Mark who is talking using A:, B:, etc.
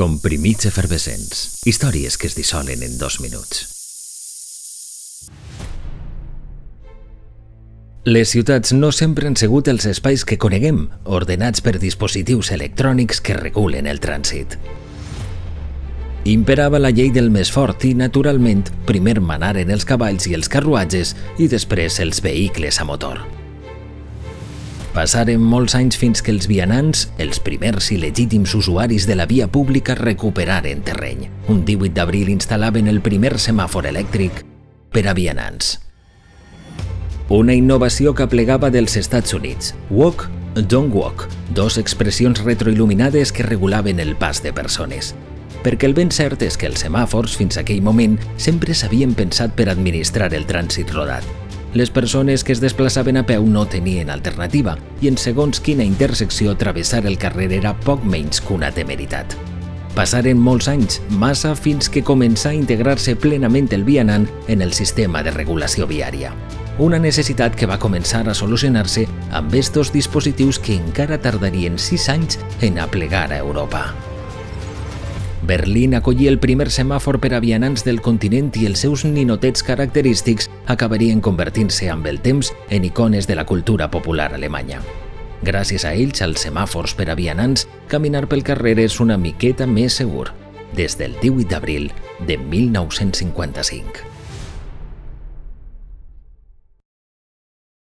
A: Comprimits efervescents. Històries que es dissolen en dos minuts. Les ciutats no sempre han sigut els espais que coneguem, ordenats per dispositius electrònics que regulen el trànsit. Imperava la llei del més fort i, naturalment, primer manaren els cavalls i els carruatges i després els vehicles a motor. Passaren molts anys fins que els vianants, els primers i legítims usuaris de la via pública, recuperaren terreny. Un 18 d'abril instal·laven el primer semàfor elèctric per a vianants. Una innovació que aplegava dels Estats Units. Walk, don't walk, dos expressions retroil·luminades que regulaven el pas de persones. Perquè el ben cert és que els semàfors, fins aquell moment, sempre s'havien pensat per administrar el trànsit rodat les persones que es desplaçaven a peu no tenien alternativa i en segons quina intersecció travessar el carrer era poc menys que una temeritat. Passaren molts anys, massa fins que començà a integrar-se plenament el vianant en el sistema de regulació viària. Una necessitat que va començar a solucionar-se amb estos dispositius que encara tardarien sis anys en aplegar a Europa. Berlín acollí el primer semàfor per a vianants del continent i els seus ninotets característics acabarien convertint-se amb el temps en icones de la cultura popular alemanya. Gràcies a ells, als semàfors per a vianants, caminar pel carrer és una miqueta més segur, des del 18 d'abril de 1955.